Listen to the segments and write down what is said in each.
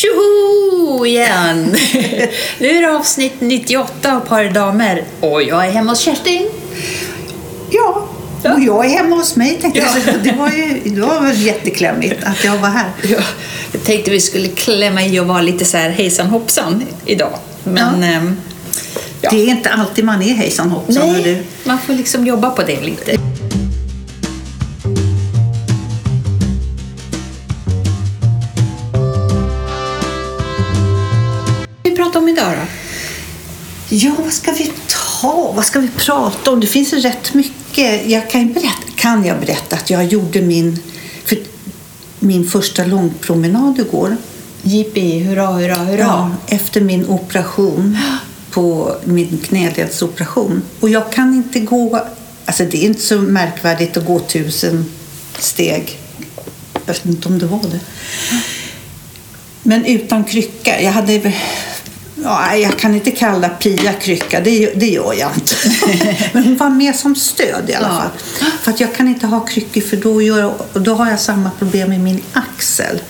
Tjoho igen! nu är det avsnitt 98 av Par damer och jag är hemma hos Kerstin. Ja, och jag är hemma hos mig tänkte jag. Det var ju det var jätteklämmigt att jag var här. Ja, jag tänkte vi skulle klämma i och vara lite så här hejsan hoppsan idag. Men ehm, ja. Det är inte alltid man är hejsan hoppsan. nej, Du. man får liksom jobba på det lite. Idag då? Ja, vad ska vi ta? Vad ska vi prata om? Det finns rätt mycket. Jag kan, berätta, kan jag berätta att jag gjorde min, för, min första långpromenad igår. Jippi, hurra, hurra, hurra. Ja, efter min operation på min knäledsoperation. Och jag kan inte gå, alltså det är inte så märkvärdigt att gå tusen steg. Jag vet inte om det var det. Men utan krycka. Jag hade, ja, jag kan inte kalla Pia krycka, det, det gör jag inte. Men hon var med som stöd i alla Ja. fall. För att jag kan inte ha kryckor för då, gör, då har jag samma problem med min axel.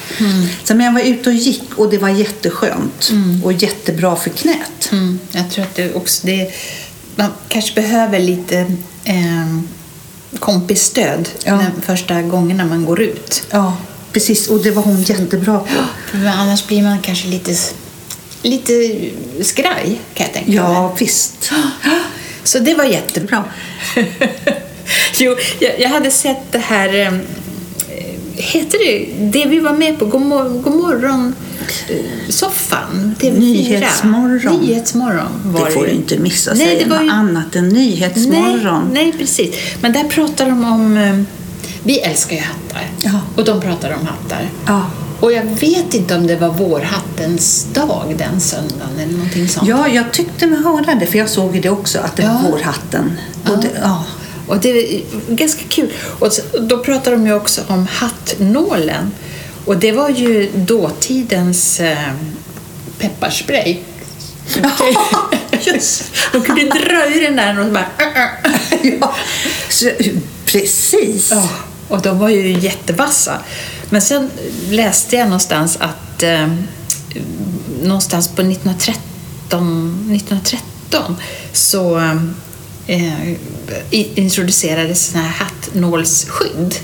Så men jag var ute och gick och det var jätteskönt och jättebra för knät. Mm, jag tror att det också det, man kanske behöver lite eh, kompisstöd Ja. den första gångerna man går ut. Ja, precis. Och det var hon jättebra på. För annars blir man kanske lite, lite skraj kan jag tänka mig. Ja, visst. Så det var jättebra. jo, jag, jag hade sett det här, eh, heter det, det vi var med på, Godmor- Godmorgon eh, soffan, TV4. Nyhetsmorgon. Nyhetsmorgon var Det får du inte missa. Nej, Säg det var ju- annat än Nyhetsmorgon. Nej, nej, precis. Men där pratar de om... eh, Vi älskar ju hattar. Ja. Och de pratar om hattar. Ja. Och jag vet inte om det var vårhattens dag den söndagen eller någonting sånt. Ja, jag tyckte mig höra det, för jag såg ju det också, att det Ja. var vårhatten. Ja. Och det, ja. Och det är ganska kul. Och då pratar de ju också om hattnålen. Och det var ju dåtidens eh, pepparspray. Just. De kunde dra i den där och så bara... Ja. Så, precis. Ja, och de var ju jättevassa. Men sen läste jag någonstans att eh, någonstans på 1913, 1913 så eh, introducerades såna här hattnålsskydd.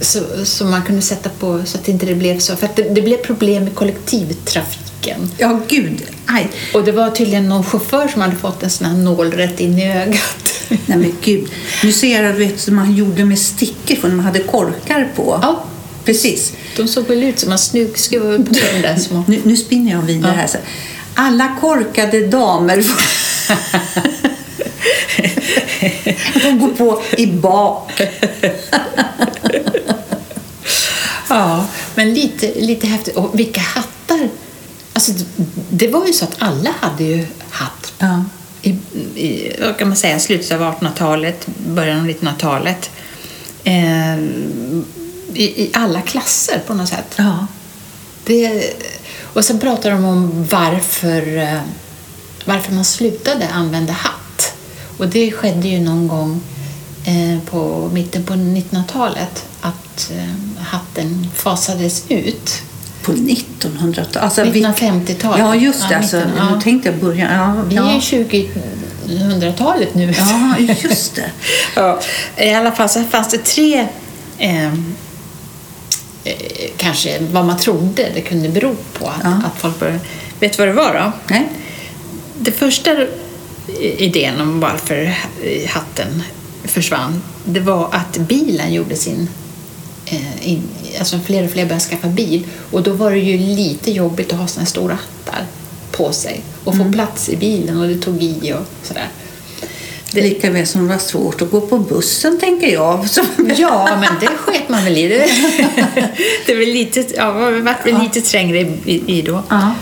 Så, så man kunde sätta på så att det inte blev så. För att det, det blev problem med kollektivtrafiken. Ja, gud. Aj. Och det var tydligen någon chaufför som hade fått en sån här nål rätt in i ögat. Nej, men gud. Nu ser jag vet, som man gjorde med stickor, för man hade korkar på. Ja. Precis. De såg väl ut som snug skruvade på de där små... Nu, nu spinner jag vidare här. Så. Alla korkade damer De går på i bak. Ja, men lite, lite häftigt. Och vilka hattar! Alltså, det var ju så att alla hade ju hatt. Ja. I, i vad kan man säga, slutet av 1800-talet, början av 1900-talet. Eh, i, I alla klasser på något sätt. Ja. Det, och sen pratar de om varför, eh, varför man slutade använda hatt. Och det skedde ju någon gång eh, på mitten på 1900-talet att eh, hatten fasades ut. På 1900-talet. Alltså, vi- 1950-talet. Ja, just det. Ja, alltså, ja. Nu tänkte jag börja. Ja, Vi är ja. ju 2000-talet nu. ja, just det. Ja, I alla fall så fanns det tre eh, kanske vad man trodde det kunde bero på att, Ja. att folk började... Vet du vad det var då? Nej. Det första idén om varför hatten försvann det var att bilen gjorde sin... Eh, in, alltså fler och fler började skaffa bil och då var det ju lite jobbigt att ha här stora hattar på sig och få plats i bilen och det tog i och sådär. Det... Lika väl som det var svårt att gå på bussen, tänker jag. Så... Ja, men det sket man väl i. Det, det var lite, ja, var väl lite trängre i, i då. Ja.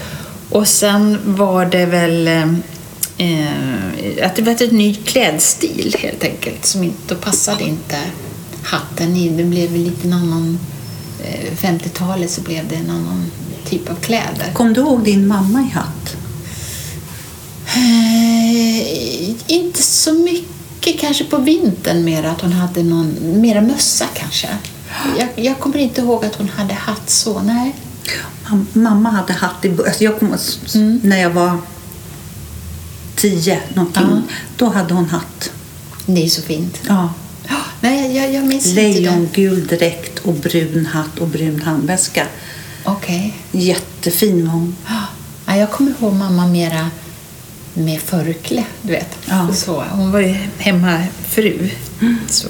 Och sen var det väl eh, att det var ett ny klädstil helt enkelt. Som inte, då passade inte hatten i. Det blev lite en annan... Eh, 50-talet så blev det en annan typ av kläder. Kom du ihåg din mamma i hatt? Eh, inte så mycket kanske på vintern mer att hon hade någon, mera mössa kanske. Jag, jag kommer inte ihåg att hon hade hatt så, nej. Mam- Mamma hade hatt i alltså jag kom, När jag var tio någonting, Ja. då hade hon hatt. Det är så fint. Ja. Nej, jag, jag minns. Lejongul dräkt och brun hatt och brun handväska. Okej. Jättefin var hon. Ja, jag kommer ihåg mamma mera med förkläde, du vet. Ja. Så, hon var ju hemmafru. Så.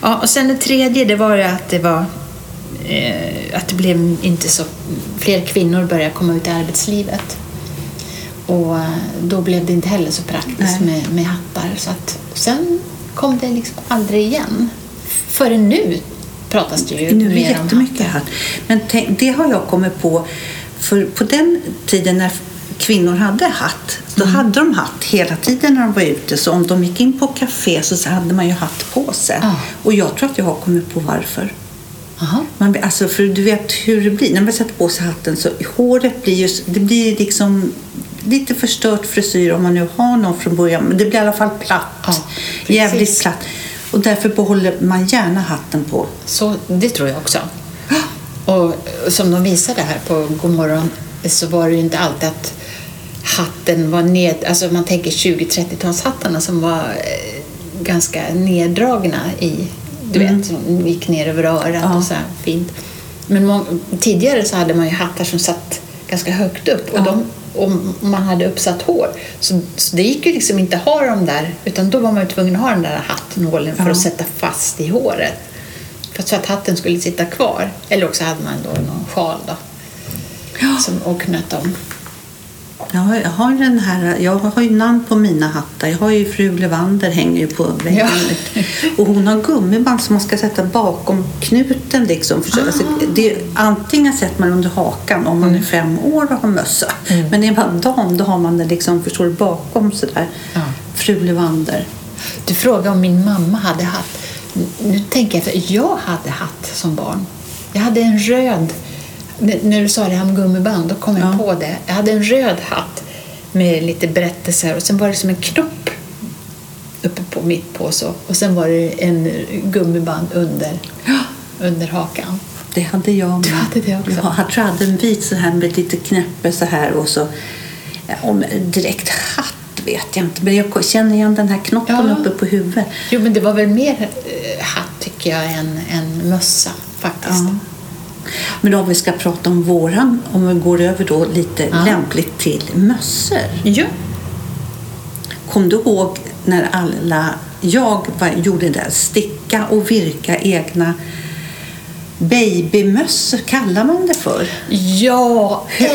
Ja, och sen det tredje, det var ju att det var eh, att det blev inte så... Fler kvinnor började komma ut i arbetslivet. Och eh, då blev det inte heller så praktiskt med, med hattar. Så att, sen kom det liksom aldrig igen. Förrän nu pratas det ju Nu mer om hattar. hatt. Men tänk, det har jag kommit på. För på den tiden när kvinnor hade hatt, då Mm. hade de hatt hela tiden när de var ute. Så om de gick in på café så hade man ju hatt på sig. Ja. Och jag tror att jag har kommit på varför. Aha. Man, alltså för du vet hur det blir. När man sätter på sig hatten så håret blir ju, det blir liksom lite förstört frisyr om man nu har någon från början. Men det blir i alla fall platt. Ja. Jävligt platt. Och därför behåller man gärna hatten på. Så det tror jag också. Och som de visade här på Godmorgon så var det ju inte alltid att hatten var ned... Alltså man tänker 20-30-talshattarna som var eh, ganska neddragna i... Du vet, som gick ner över örat Ja. och så här fint. Men må- tidigare så hade man ju hattar som satt ganska högt upp och, Ja. de, och man hade uppsatt hår. Så, så det gick ju liksom inte att ha dem där utan då var man tvungen att ha den där hattnålen för Ja. att sätta fast i håret. För att, så att hatten skulle sitta kvar. Eller också hade man då någon sjal då. Som, och knöt om. Jag har, jag har den här, jag har ju namn på mina hattar. Jag har ju fru Levander hänger ju på väggen. Ja. Och hon har gummiband som man ska sätta bakom knuten. Liksom. För, alltså, det, antingen sätter man under hakan om man är fem år och har mössa. Men är man dam då har man det liksom, förstår bakom sådär. Ja. Fru Levander. Du frågade om min mamma hade hatt. Nu tänker jag efter. Jag hade hatt som barn. Jag hade en röd... När du sa det här om gummiband, då kom jag Ja. på det. Jag hade en röd hatt med lite berättelser och sen var det som en knopp uppe på mitt på så. Och sen var det en gummiband under, under hakan. Det hade jag med. Du hade det också? Ja, jag tror jag hade en vit så här med lite knäppe så här och så om direkt hatt vet jag inte. Men jag känner igen den här knoppen Ja. uppe på huvudet. Jo, men det var väl mer eh, hatt tycker jag än, än mössa faktiskt. Ja. Men om vi ska prata om våran, om vi går över då lite Ja. lämpligt till mössor. Ja. Kom du ihåg när alla, jag gjorde det där, sticka och virka egna babymössor kallar man det för.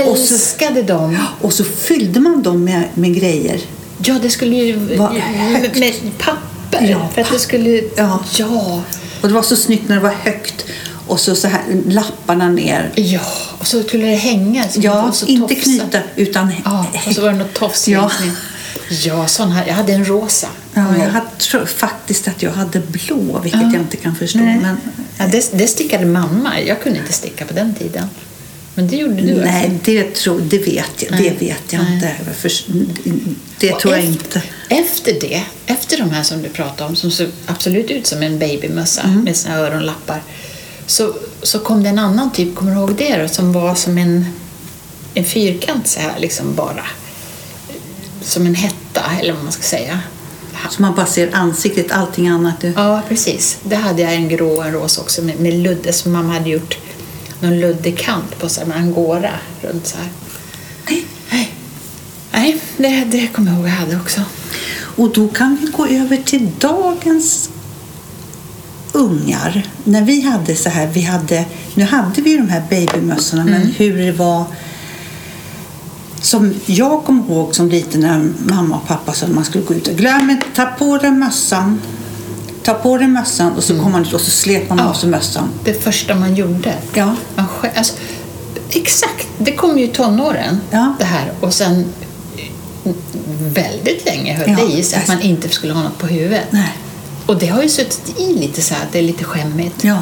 Och så- älskade dem. Och så fyllde man dem med, med grejer. Ja, det skulle ju... Med, högt. med papper. Ja, för att det skulle... Ja. Ja. Och det var så snyggt när det var högt. Och så, så här lapparna ner. Ja, och så skulle det hänga. Ja, inte tofsa. knyta utan Ja, och så var det något tofs Ja. Ja, sån här. Jag hade en rosa. Ja, jag hade, tror faktiskt att jag hade blå, vilket Ja. jag inte kan förstå. Nej. Men, Ja, det, det stickade mamma. Jag kunde inte sticka på den tiden. Men det gjorde du nej, alltså. det, tror, det vet jag, Nej. det vet jag Nej. inte. För, det Och tror jag efter, inte. Efter det, efter de här som du pratade om, som såg absolut ut som en babymössa Mm. med sina öronlappar, så, så kom det en annan typ, kommer du ihåg det då? Som var som en, en fyrkant så här liksom bara. Som en hetta, eller vad man ska säga. Så man bara ser ansiktet, allting annat. Det, Ja, precis. Det hade jag en grå och en rosa också med, med ludde som mamma hade gjort någon luddig kant på så här, med angora runt så här. Nej. Nej, Nej det, det kommer jag ihåg jag hade också. Och då kan vi gå över till dagens ungar. När vi hade så här, vi hade, nu hade vi ju de här babymössorna, Mm. men hur det var som jag kommer ihåg som liten när mamma och pappa sa att man skulle gå ut och glöm inte, ta på dig mössan. Ta på dig mössan och så kom man ut och så slet man Mm. Ja. av sig mössan. Det första man gjorde. Ja. Man alltså, exakt, det kom ju i tonåren Ja. det här och sen eh, väldigt länge höll Ja, det i sig att man inte skulle ha något på huvudet. Nej. Och det har ju suttit i lite så här att det är lite skämmigt. Ja.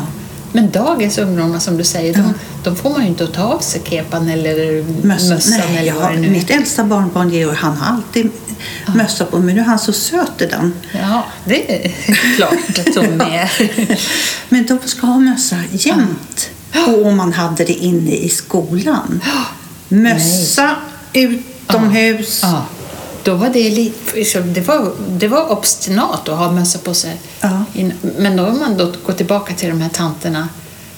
Men dagens ungdomar som du säger, de, de får man ju inte att ta av sig kepan eller Mössan. mössan Nej, eller jag vad har, det nu mitt äldsta barnbarn Georg, han har alltid mössa på men nu är han så söt i den. Ja, det är klart att de är. Men de ska ha mössa jämt. Och om man hade det inne i skolan. Mössa utomhus. Ja. Då var det lite, det var, det var obstinat att ha mössa på sig. Ja. Men då har man då gått tillbaka till de här tanterna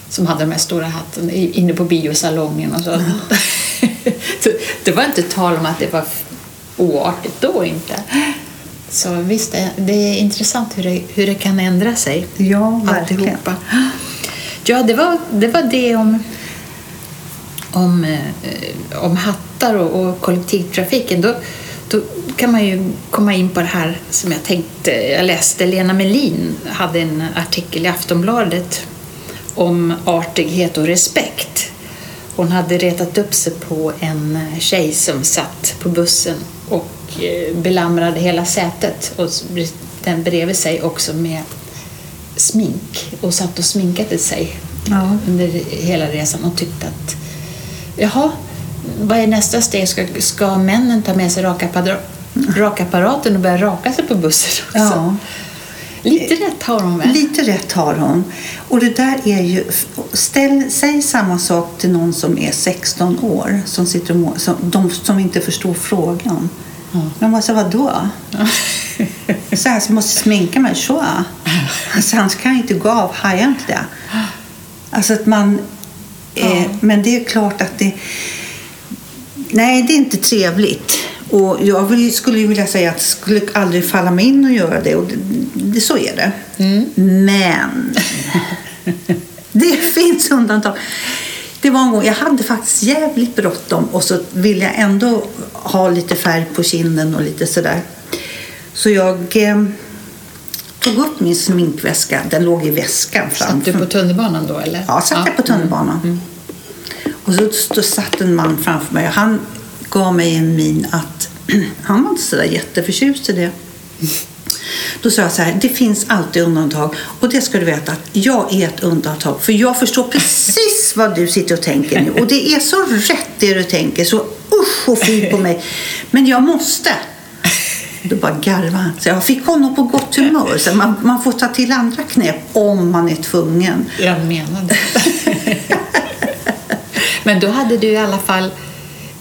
som hade de här stora hatten inne på biosalongen och så. Så det var inte tal om att det var oartigt då inte. Så visst, det- det är intressant hur det, hur det kan ändra sig. Ja, verkligen. Alltihopa. Ja, det var det, var det om, om, eh, om hattar och, och kollektivtrafiken. Då, då kan man ju komma in på det här som jag tänkte. Jag läste Lena Melin hade en artikel i Aftonbladet om artighet och respekt. Hon hade retat upp sig på en tjej som satt på bussen och eh, belamrade hela sätet och den bredvid sig också med smink och satt och sminkade sig Ja. under hela resan och tyckte att jaha, vad är nästa steg? Ska, ska männen ta med sig rakappara- rakapparaten och börja raka sig på bussen också? Ja. Lite rätt har hon väl? Lite rätt har hon. Och det där är ju... Ställ, säg samma sak till någon som är 16 år, som sitter och, må- som, de som inte förstår frågan. Men vad, så vadå? Så här, så måste sminka mig? Så? Alltså, annars kan jag inte gå av. Hajar inte det? Alltså att man... Eh, Men det är klart att det... Nej, det är inte trevligt. Och jag skulle vilja säga att det skulle aldrig falla mig in att göra det. Och det, det så är det. Men det finns undantag. Det var en gång, jag hade faktiskt jävligt bråttom och så ville jag ändå ha lite färg på kinden och lite sådär. Så jag eh, tog upp min sminkväska. Den låg i väskan Satt framför du på tunnelbanan då eller? Ja, satt jag på tunnelbanan. Och så stod, satt en man framför mig och han gav mig en min att han var inte så där jätteförtjust i det. Då sa jag så här, det finns alltid undantag och det ska du veta att jag är ett undantag för jag förstår precis vad du sitter och tänker nu och det är så rätt det du tänker så usch och fy på mig men jag måste. Då bara garvade han. Så jag fick honom på gott humör. Så man, man får ta till andra knep om man är tvungen. Jag menade Men då hade du i alla fall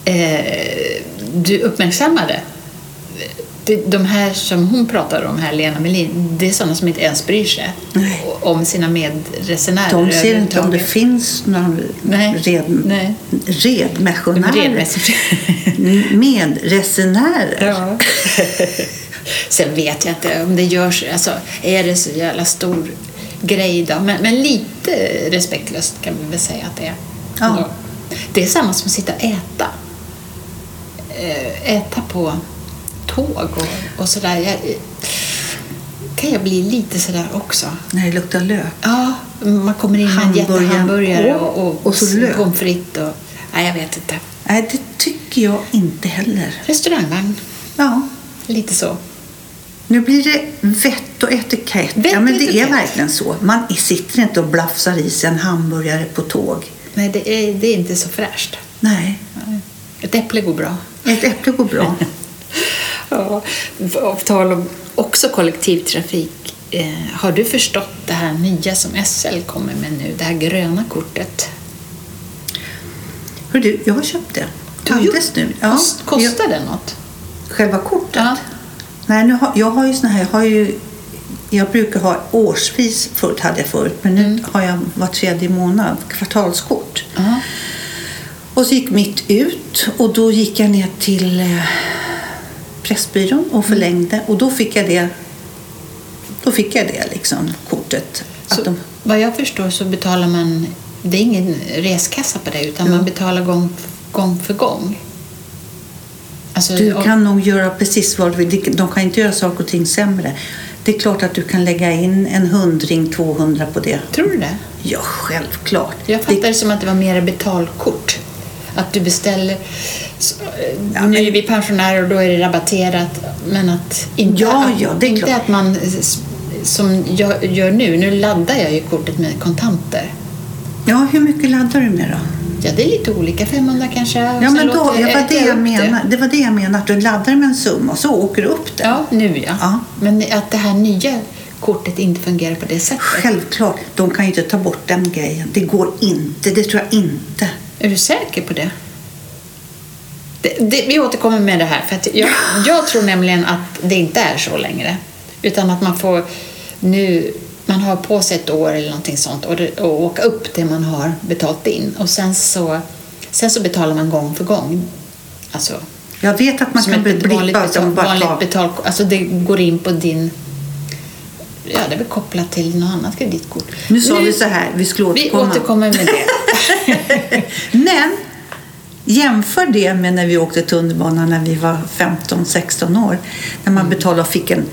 eh, du uppmärksammade de här som hon pratar om här, Lena Melin, det är sådana som inte ens bryr sig Nej. om sina medresenärer. De ser inte om det finns några Nej. red, Nej. Redresenärer. Medresenärer. Ja. Sen vet jag inte om det görs, alltså är det så jävla stor grej då? Men, men lite respektlöst kan vi väl säga att det är. Ja. Det är samma som att sitta och äta. Eh, Äta på tåg och, och sådär. Jag, kan jag bli lite sådär också. När det luktar lök. Ja, man kommer in med en jättehamburgare och, och, och pommes frites och... Nej, jag vet inte. Nej, det tycker jag inte heller. Restaurangvagn, Ja. lite så. Nu blir det vett och etikett. Vett ja, men det är etikett. verkligen så. Man sitter inte och blafsar i sig en hamburgare på tåg. Nej, det är, det är inte så fräscht. Nej, Ett äpple går bra. ett äpple går bra. Ja, av tal om också kollektivtrafik. Eh, har du förstått det här nya som SL kommer med nu? Det här gröna kortet. Hör du, jag har köpt det. Du har gjort- Alldeles nu. Jag- kostar det något? Själva kortet? Ja. Nej, nu har, jag har ju såna här, jag har ju jag brukar ha årsvis, förut hade jag förut, men nu Mm. har jag var tredje månad kvartalskort. Ja. Och så gick mitt ut och då gick jag ner till eh, Pressbyrån och förlängde och då fick jag det, då fick jag det liksom, kortet. Så, de, Vad jag förstår så betalar man, det är ingen reskassa på det, utan Ja. man betalar gång, gång för gång. Alltså, du kan nog göra precis vad du vill. De kan inte göra saker och ting sämre. Det är klart att du kan lägga in en hundring, 200 på det. Tror du det? Ja, självklart. Jag fattar det som att det var mer betalkort. Att du beställer... Ja, nu men- är vi pensionärer och då är det rabatterat. Men att inte, Ja, att, ja, det är inte klart. att man som jag gör nu. Nu laddar jag ju kortet med kontanter. Ja, hur mycket laddar du med då? Ja, det är lite olika. 500 kanske. Ja, men då, ja, var det, jag menar, det var det jag menar. Att du laddar med en summa och så åker du upp det. Ja, nu ja. Ja. Men att det här nya kortet inte fungerar på det sättet. Självklart, de kan ju inte ta bort den grejen. Det går inte, det tror jag inte. Är du säker på det? det, det vi återkommer med det här, för jag, jag tror nämligen att det inte är så längre. Utan att man får nu, man har på sig ett år eller någonting sånt och, det, och åka upp det man har betalt in. Och sen så, sen så betalar man gång för gång. Alltså, Jag vet att man kan bli blippad om vanligt betal, alltså det går in på din Ja, det är väl kopplat till något annat kreditkort. Nu sa vi så här, vi skulle Vi återkomma. återkommer med det. Men jämför det med när vi åkte tunnelbana när vi var 15-16 år. När man betalade och fick en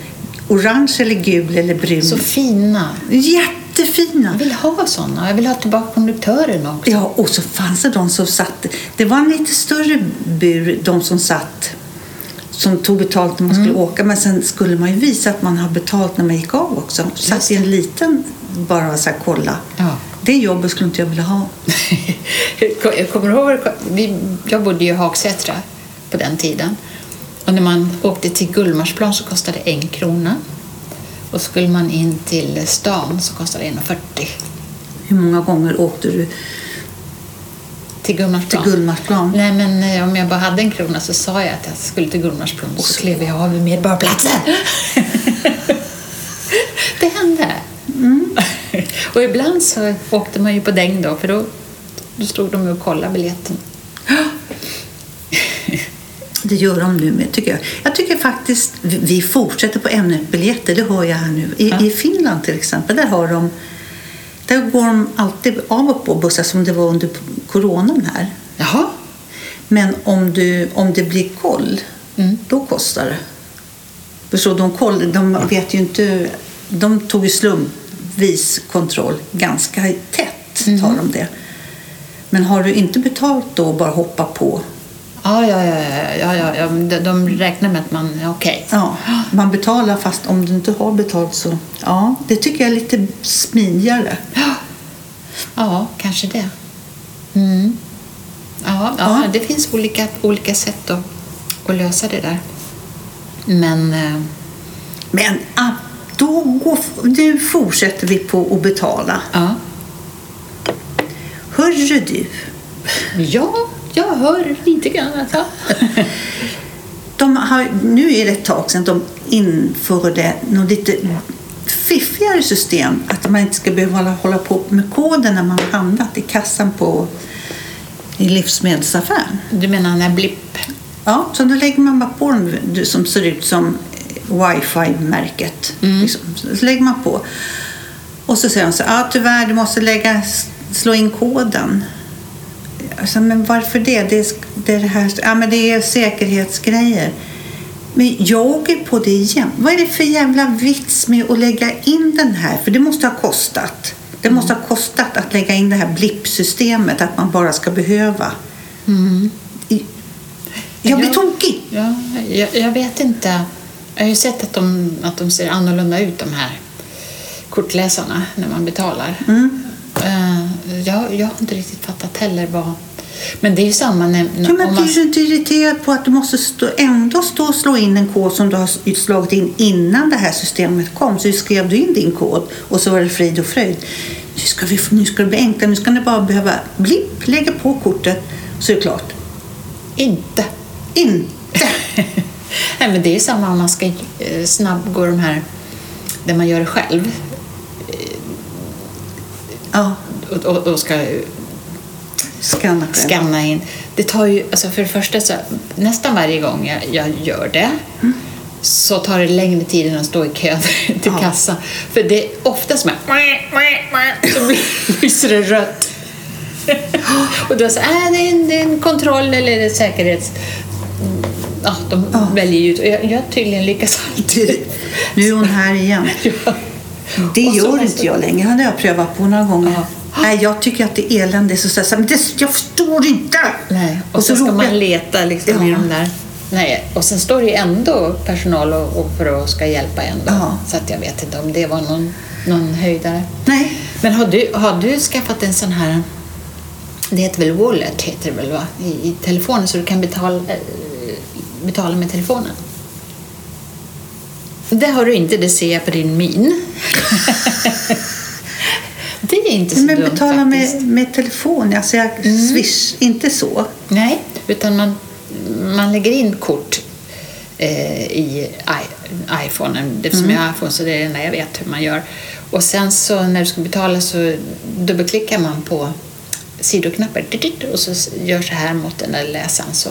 orange eller gul eller brun. Så fina. Jättefina! Jag vill ha såna. Jag vill ha tillbaka konduktörerna också. Ja, och så fanns det de som satt... Det var en lite större bur, de som satt som tog betalt när man skulle åka. Men sen skulle man ju visa att man har betalt när man gick av också. Satt i en liten, bara så här, kolla. Ja. Det jobbet skulle inte jag vilja ha. Jag kommer ihåg, vi, jag bodde ju i Hagsätra på den tiden. Och när man åkte till Gullmarsplan så kostade det en krona. Och skulle man in till stan så kostade det 1,40 Hur många gånger åkte du till Gullmarsplan. till Gullmarsplan? Nej, men eh, om jag bara hade en krona så sa jag att jag skulle till Gullmarsplan och så klev jag av vid Medborgarplatsen. det hände. och ibland så åkte man ju på däng då, för då, då stod de och kollade biljetten. Det gör de nu med, tycker jag. Jag tycker faktiskt, vi- fortsätter på ämnet biljetter, det hör jag här nu. I, Ja. I Finland till exempel, där har de där går de alltid av och på bussar som det var under coronan här. Jaha. Men om, du, om det blir koll, Mm. då kostar det. Förstår, de, koll, de vet ju inte... De tog ju slumpvis kontroll ganska tätt, Mm. tar de det. Men har du inte betalt då och bara hoppa på, Ja, ja, ja, ja, ja, ja, ja. De, de räknar med att man är okej. ja, man betalar fast om du inte har betalt så... Ja, det tycker jag är lite smidigare. Ja, kanske det. Mm. Ja, ja, Ja. det finns olika, olika sätt att, att lösa det där. Men eh, Men ah, då går, nu fortsätter vi på att betala. ja, Hörru du, ja, jag hör lite grann. Alltså. de har, nu är det ett tag sedan de införde något lite fiffigare system. Att man inte ska behöva hålla, på med koden när man har handlat i kassan på i livsmedelsaffären. Du menar när blipp? Ja, så då lägger man bara på dem som ser ut som wifi-märket. Liksom. Så lägger man på. Och så säger de så här, ja tyvärr du måste lägga, slå in koden. Alltså, men varför det? Det är, det är det här, ja men det är säkerhetsgrejer. Men jag åker på det igen. Vad är det för jävla vits med att lägga in den här? För det måste ha kostat. Det måste ha kostat att lägga in det här blippsystemet, att man bara ska behöva. I- Jag blir tokig. Ja, jag, jag vet inte. Jag har ju sett att de, att de ser annorlunda ut, de här kortläsarna, när man betalar. Eh, jag, jag har inte riktigt fattat heller vad... Men det är ju samma när, Ja, men man... blir du inte irriterad på att du måste stå, ändå stå och slå in en kod som du har slagit in innan det här systemet kom? Så skrev du in din kod och så var det frid och fröjd. Nu ska, vi, nu ska det bli enklare. Nu ska ni bara behöva blipp, lägga på kortet så är det klart. Inte. Inte. Nej, men det är ju samma om man ska eh, snabbgå de här där man gör det själv Ja, och, och, och ska skanna scanna in. Det tar ju, alltså för det första så nästan varje gång jag, jag gör det så tar det längre tid än att stå i kö till Ja. kassan. För det är oftast med så blir- lyser det rött. och då säger äh, det, är en, det är en kontroll eller en säkerhets... Ja, de Ja. väljer ju ut. Och Jag, jag tydligen lyckas alltid. Nu är hon här igen. ja. Det så gör inte jag längre. Det hade jag prövat på några gånger. Ja. Nej, jag tycker att det är elände. Så stressat. Men det, jag förstår inte! Nej, och, Och så, så ska man leta liksom i Ja. de där. Nej, och sen står det ju ändå personal och, och för att ska hjälpa en. Ja. Så att jag vet inte om det var någon, någon höjdare. Nej. Men har du, har du skaffat en sån här, det heter väl Wallet heter det väl va? I, i telefonen så du kan betala, eh, betala med telefonen? Det har du inte, det ser jag på din min. det är inte så Men dumt betala faktiskt. med, med telefon, alltså jag, swish, inte så. Nej, utan man, man lägger in kort eh, i i- iPhonen. Eftersom jag har iPhone så det är det enda jag vet hur man gör. Och sen så när du ska betala så dubbelklickar man på sidoknappen och så gör så här mot den där läsaren så,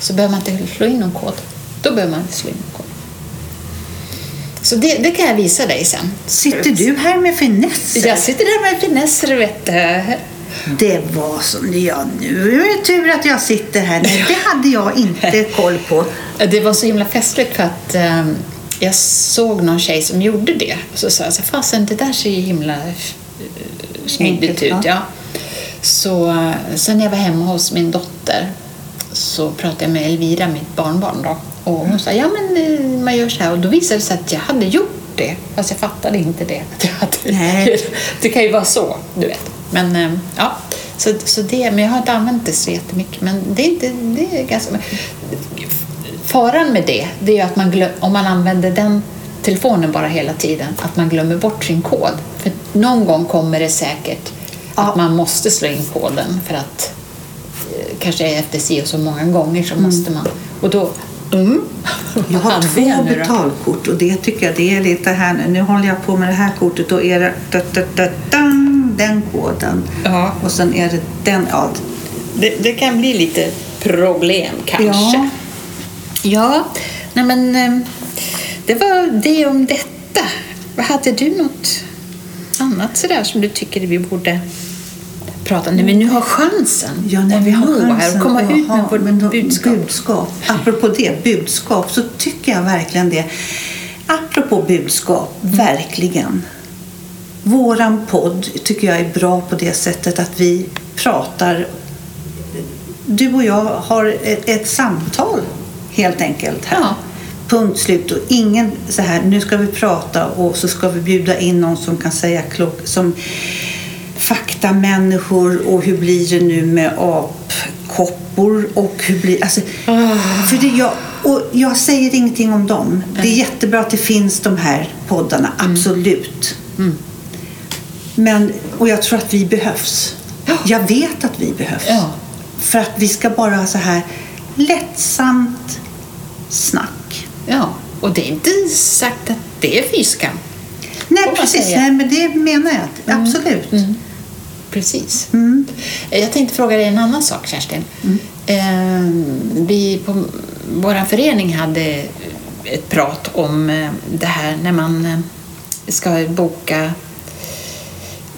så behöver man inte slå in någon kod. Då behöver man inte slå in någon kod. Så det, det kan jag visa dig sen. Sitter du här med finesser? Jag sitter där med finesser, vet du. Det var som jag nu. Det är tur att jag sitter här. Nej, det hade jag inte koll på. Det var så himla festligt för att ehm, jag såg någon tjej som gjorde det. Och så sa jag fasen det där ser ju himla eh, smidigt ut. ja. Ja. Så eh, sen när jag var hemma hos min dotter så pratade jag med Elvira, mitt barnbarn då. Och hon sa, ja men eh, man gör så här. Och då visade det sig att jag hade gjort det. Fast jag fattade inte det. Nej. det kan ju vara så, du vet. Men eh, ja, så, så det, men jag har inte använt det så jättemycket. Men det är inte, det är ganska... Faran med det, det är ju att man glöm, om man använder den telefonen bara hela tiden, att man glömmer bort sin kod. För någon gång kommer det säkert Ja. att man måste slå in koden för att eh, kanske efter si och så många gånger så måste man. Och då... Mm. Jag har två betalkort och det tycker jag det är lite här nu. Nu håller jag på med det här kortet. Då är det da, da, da, dan, den koden. Ja. Och sen är det den. Ja, Det, det kan bli lite problem kanske. Ja. Ja, nej men eh, det var det om detta. Hade du något annat sådär som du tycker vi borde prata? När vi nu har chansen. Ja, när vi har chansen här och komma att ut med vårt budskap. budskap. Apropå det, budskap, så tycker jag verkligen det. Apropå budskap, verkligen. Våran podd tycker jag är bra på det sättet att vi pratar. Du och jag har ett, ett samtal helt enkelt här. Ja. Punkt slut. Och ingen så här, nu ska vi prata och så ska vi bjuda in någon som kan säga klock, som faktamänniskor och hur blir det nu med apkoppor och hur blir alltså, för det jag, och jag säger ingenting om dem. Det är jättebra att det finns de här poddarna, absolut. Men, och jag tror att vi behövs. Ja. Jag vet att vi behövs. Ja. För att vi ska bara ha så här lättsamt snack. Ja, och det är inte sagt att det är fyskam. Nej, Får man precis. Nej, men det menar jag. Absolut. Precis. Mm. Jag tänkte fråga dig en annan sak, Kerstin. Eh, vi på vår förening hade ett prat om eh, det här när man eh, ska boka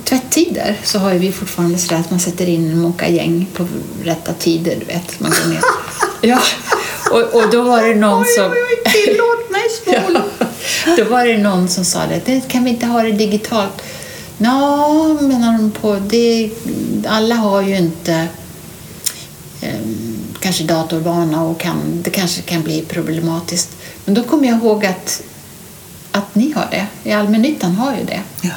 tvättider så har vi fortfarande så att man sätter in en mokagäng på rätta tider, du vet. Man går ner. ja, och, och då var det någon som... oj, oj, tillåt mig spola. Ja, då var det någon som sa det, det kan vi inte ha det digitalt? Nå, menar de på, det, alla har ju inte eh, kanske datorvana och kan, det kanske kan bli problematiskt. Men då kommer jag ihåg att, att ni har det. I allmännyttan har ju det. Ja.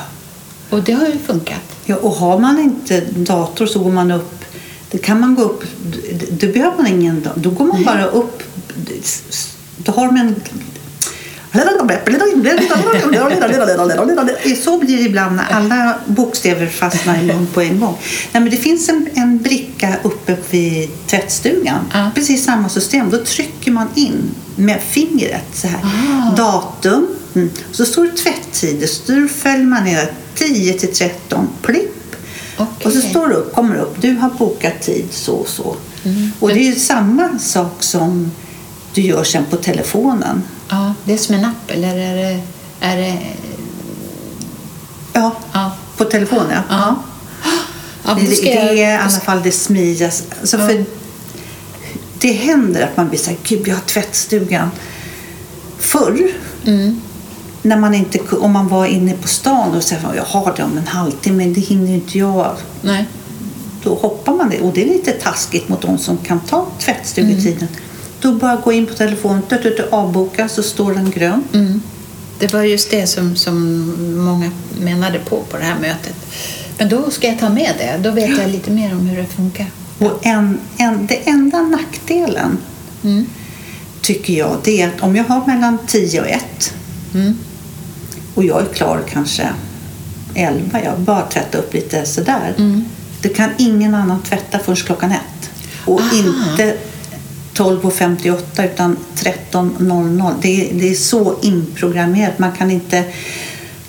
Och det har ju funkat. Ja, och har man inte dator så går man upp. Det kan man gå upp. Då behöver man ingen dator. Då går man bara upp. Då har man en... Så blir det ibland när alla bokstäver fastnar i mun på en gång. Nej, men det finns en, en bricka uppe vid tvättstugan. Ja. Precis samma system. Då trycker man in med fingret så här. Ah. Datum. Mm. Så står det tvätttider. Så då följer man ner 10 till 13. Plipp. Okej. Och så står det upp, kommer upp. Du har bokat tid så och så. Mm. Och det är ju samma sak som du gör sen på telefonen. Ja, det är som en app, eller är det... Är det Ja, ja. på telefonen. Ja. Ja. Ja, Det, det jag- är i då alla fall det smidigas. Alltså för det händer att man blir så här, gud jag har tvättstugan. Förr, Mm. när man inte, om man var inne på stan och sa jag har det om en halvtimme, men det hinner inte jag. Nej. Då hoppar man det. Och det är lite taskigt mot de som kan ta tvättstugetiden. Då bara gå in på telefonen, tut, tut, avboka, så står den grön. Mm. Det var just det som, som många menade på på det här mötet. Men då ska jag ta med det. Då vet jag lite mer om hur det funkar. Och en, en, det enda nackdelen Mm. tycker jag det är att om jag har mellan 10 och 1 Mm. Och jag är klar kanske 11. Jag bara tvättar upp lite sådär. Mm. Det kan ingen annan tvätta först klockan ett. Och Aha. inte 12.58 utan 13.00. Det, det är så inprogrammerat. Man kan inte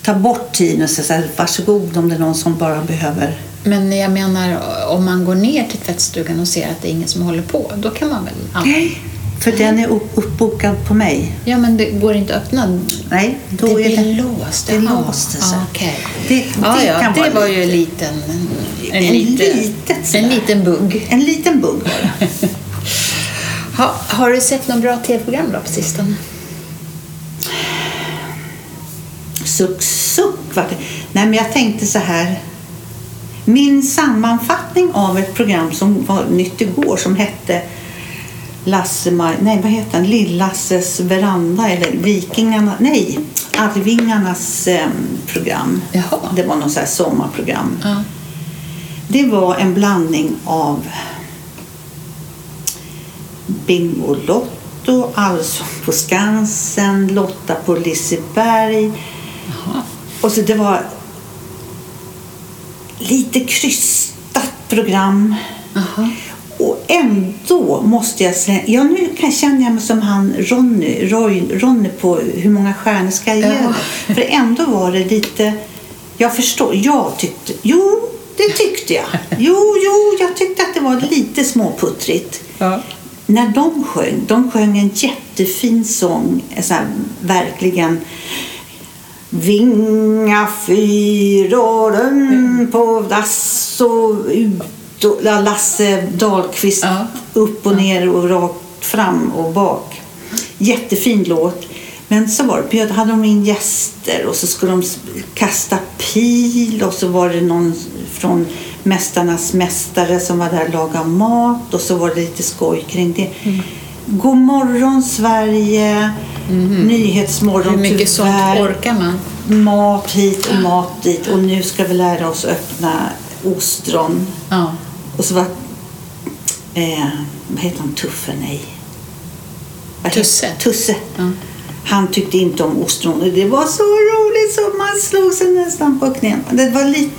ta bort tiden och säga varsågod om det är någon som bara behöver Men jag menar, om man går ner till tvättstugan och ser att det är ingen som håller på, då kan man väl... Nej, för den är upp- uppbokad på mig. Ja, men det går inte att öppna. Nej, då det är blir det... låst. det jaha. låste sig. Okej. Det- det ja, kan det vara var ju en liten... En, En liten, litet en liten bugg. En liten bugg var det. Ha, har du sett något bra tv-program då på sistone? Suck, suck. Det. Nej, men jag tänkte så här. Min sammanfattning av ett program som var nytt igår som hette Lasse nej vad heter den? Lill-Lasses veranda eller Vikingarna, nej, Arvingarnas eh, program. Jaha. Det var något så här sommarprogram. Ja. Det var en blandning av Bingolotto, Allsång på Skansen, Lotta på Liseberg. Jaha. Och så det var lite krystat program. Jaha. Och ändå måste jag säga, ja nu kan känner jag mig som han Ronny, Roy, Ronny på Hur många stjärnor ska jag ge Ja. För ändå var det lite, jag förstår, jag tyckte, jo det tyckte jag. Jo, jo, jag tyckte att det var lite småputtrigt. Ja. När de sjöng, de sjöng en jättefin sång, sån här, verkligen Vinga fyråren på dass och ut och Lasse Dahlqvist Ja. upp och ner och rakt fram och bak. Jättefin låt. Men så var det, hade de in gäster och så skulle de kasta pil och så var det någon från Mästarnas mästare som var där och lagade mat och så var det lite skoj kring det. Mm. God morgon Sverige, Nyhetsmorgon Mhm. Hur mycket sånt tyvärr, orkar man? mat hit och mat dit och nu ska vi lära oss öppna ostron. Ja. Och så var, eh, vad heter han, Tuffe? Nej. Tusse. Tusse. Ja. Han tyckte inte om ostron. Det var så roligt så man slog sig nästan på knäna. Det var lite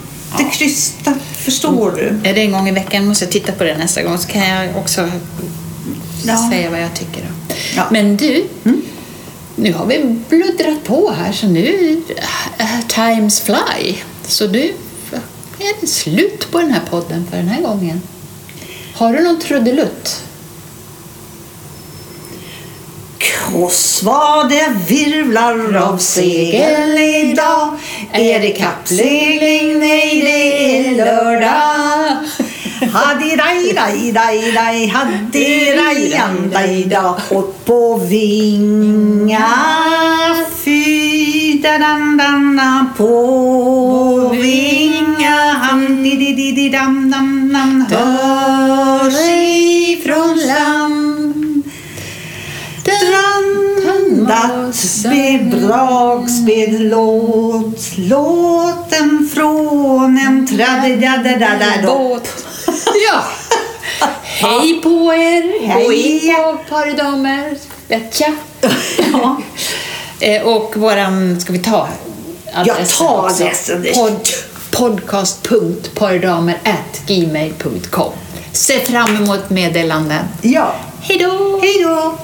krystat, förstår du? Är det en gång i veckan måste jag titta på det nästa gång så kan jag också Ja. säga vad jag tycker. Ja. Men du, Mm. nu har vi bluddrat på här så nu times fly. Så nu är det slut på den här podden för den här gången. Har du någon trudelutt? Och svade virvlar av segel idag Är det kappsegling? Nej, det är lördag Hadi-daj-daj-daj-daj, Haddi daj daj daj daj på vinga Fy-da-dam-dam-da. På vinga ham di di di di dam dam dam Hörs Dragspellåt Låten från en tradidadadadadå Båt. ja. Hej på er! Hej. Gå in på Paridamer. Betja. Ja. Eh, Och våran, ska vi ta adressen ta också? adressen. Pod, podcast.pardamer.gmail.com Se fram emot meddelanden. ja. Hej då! Hej då!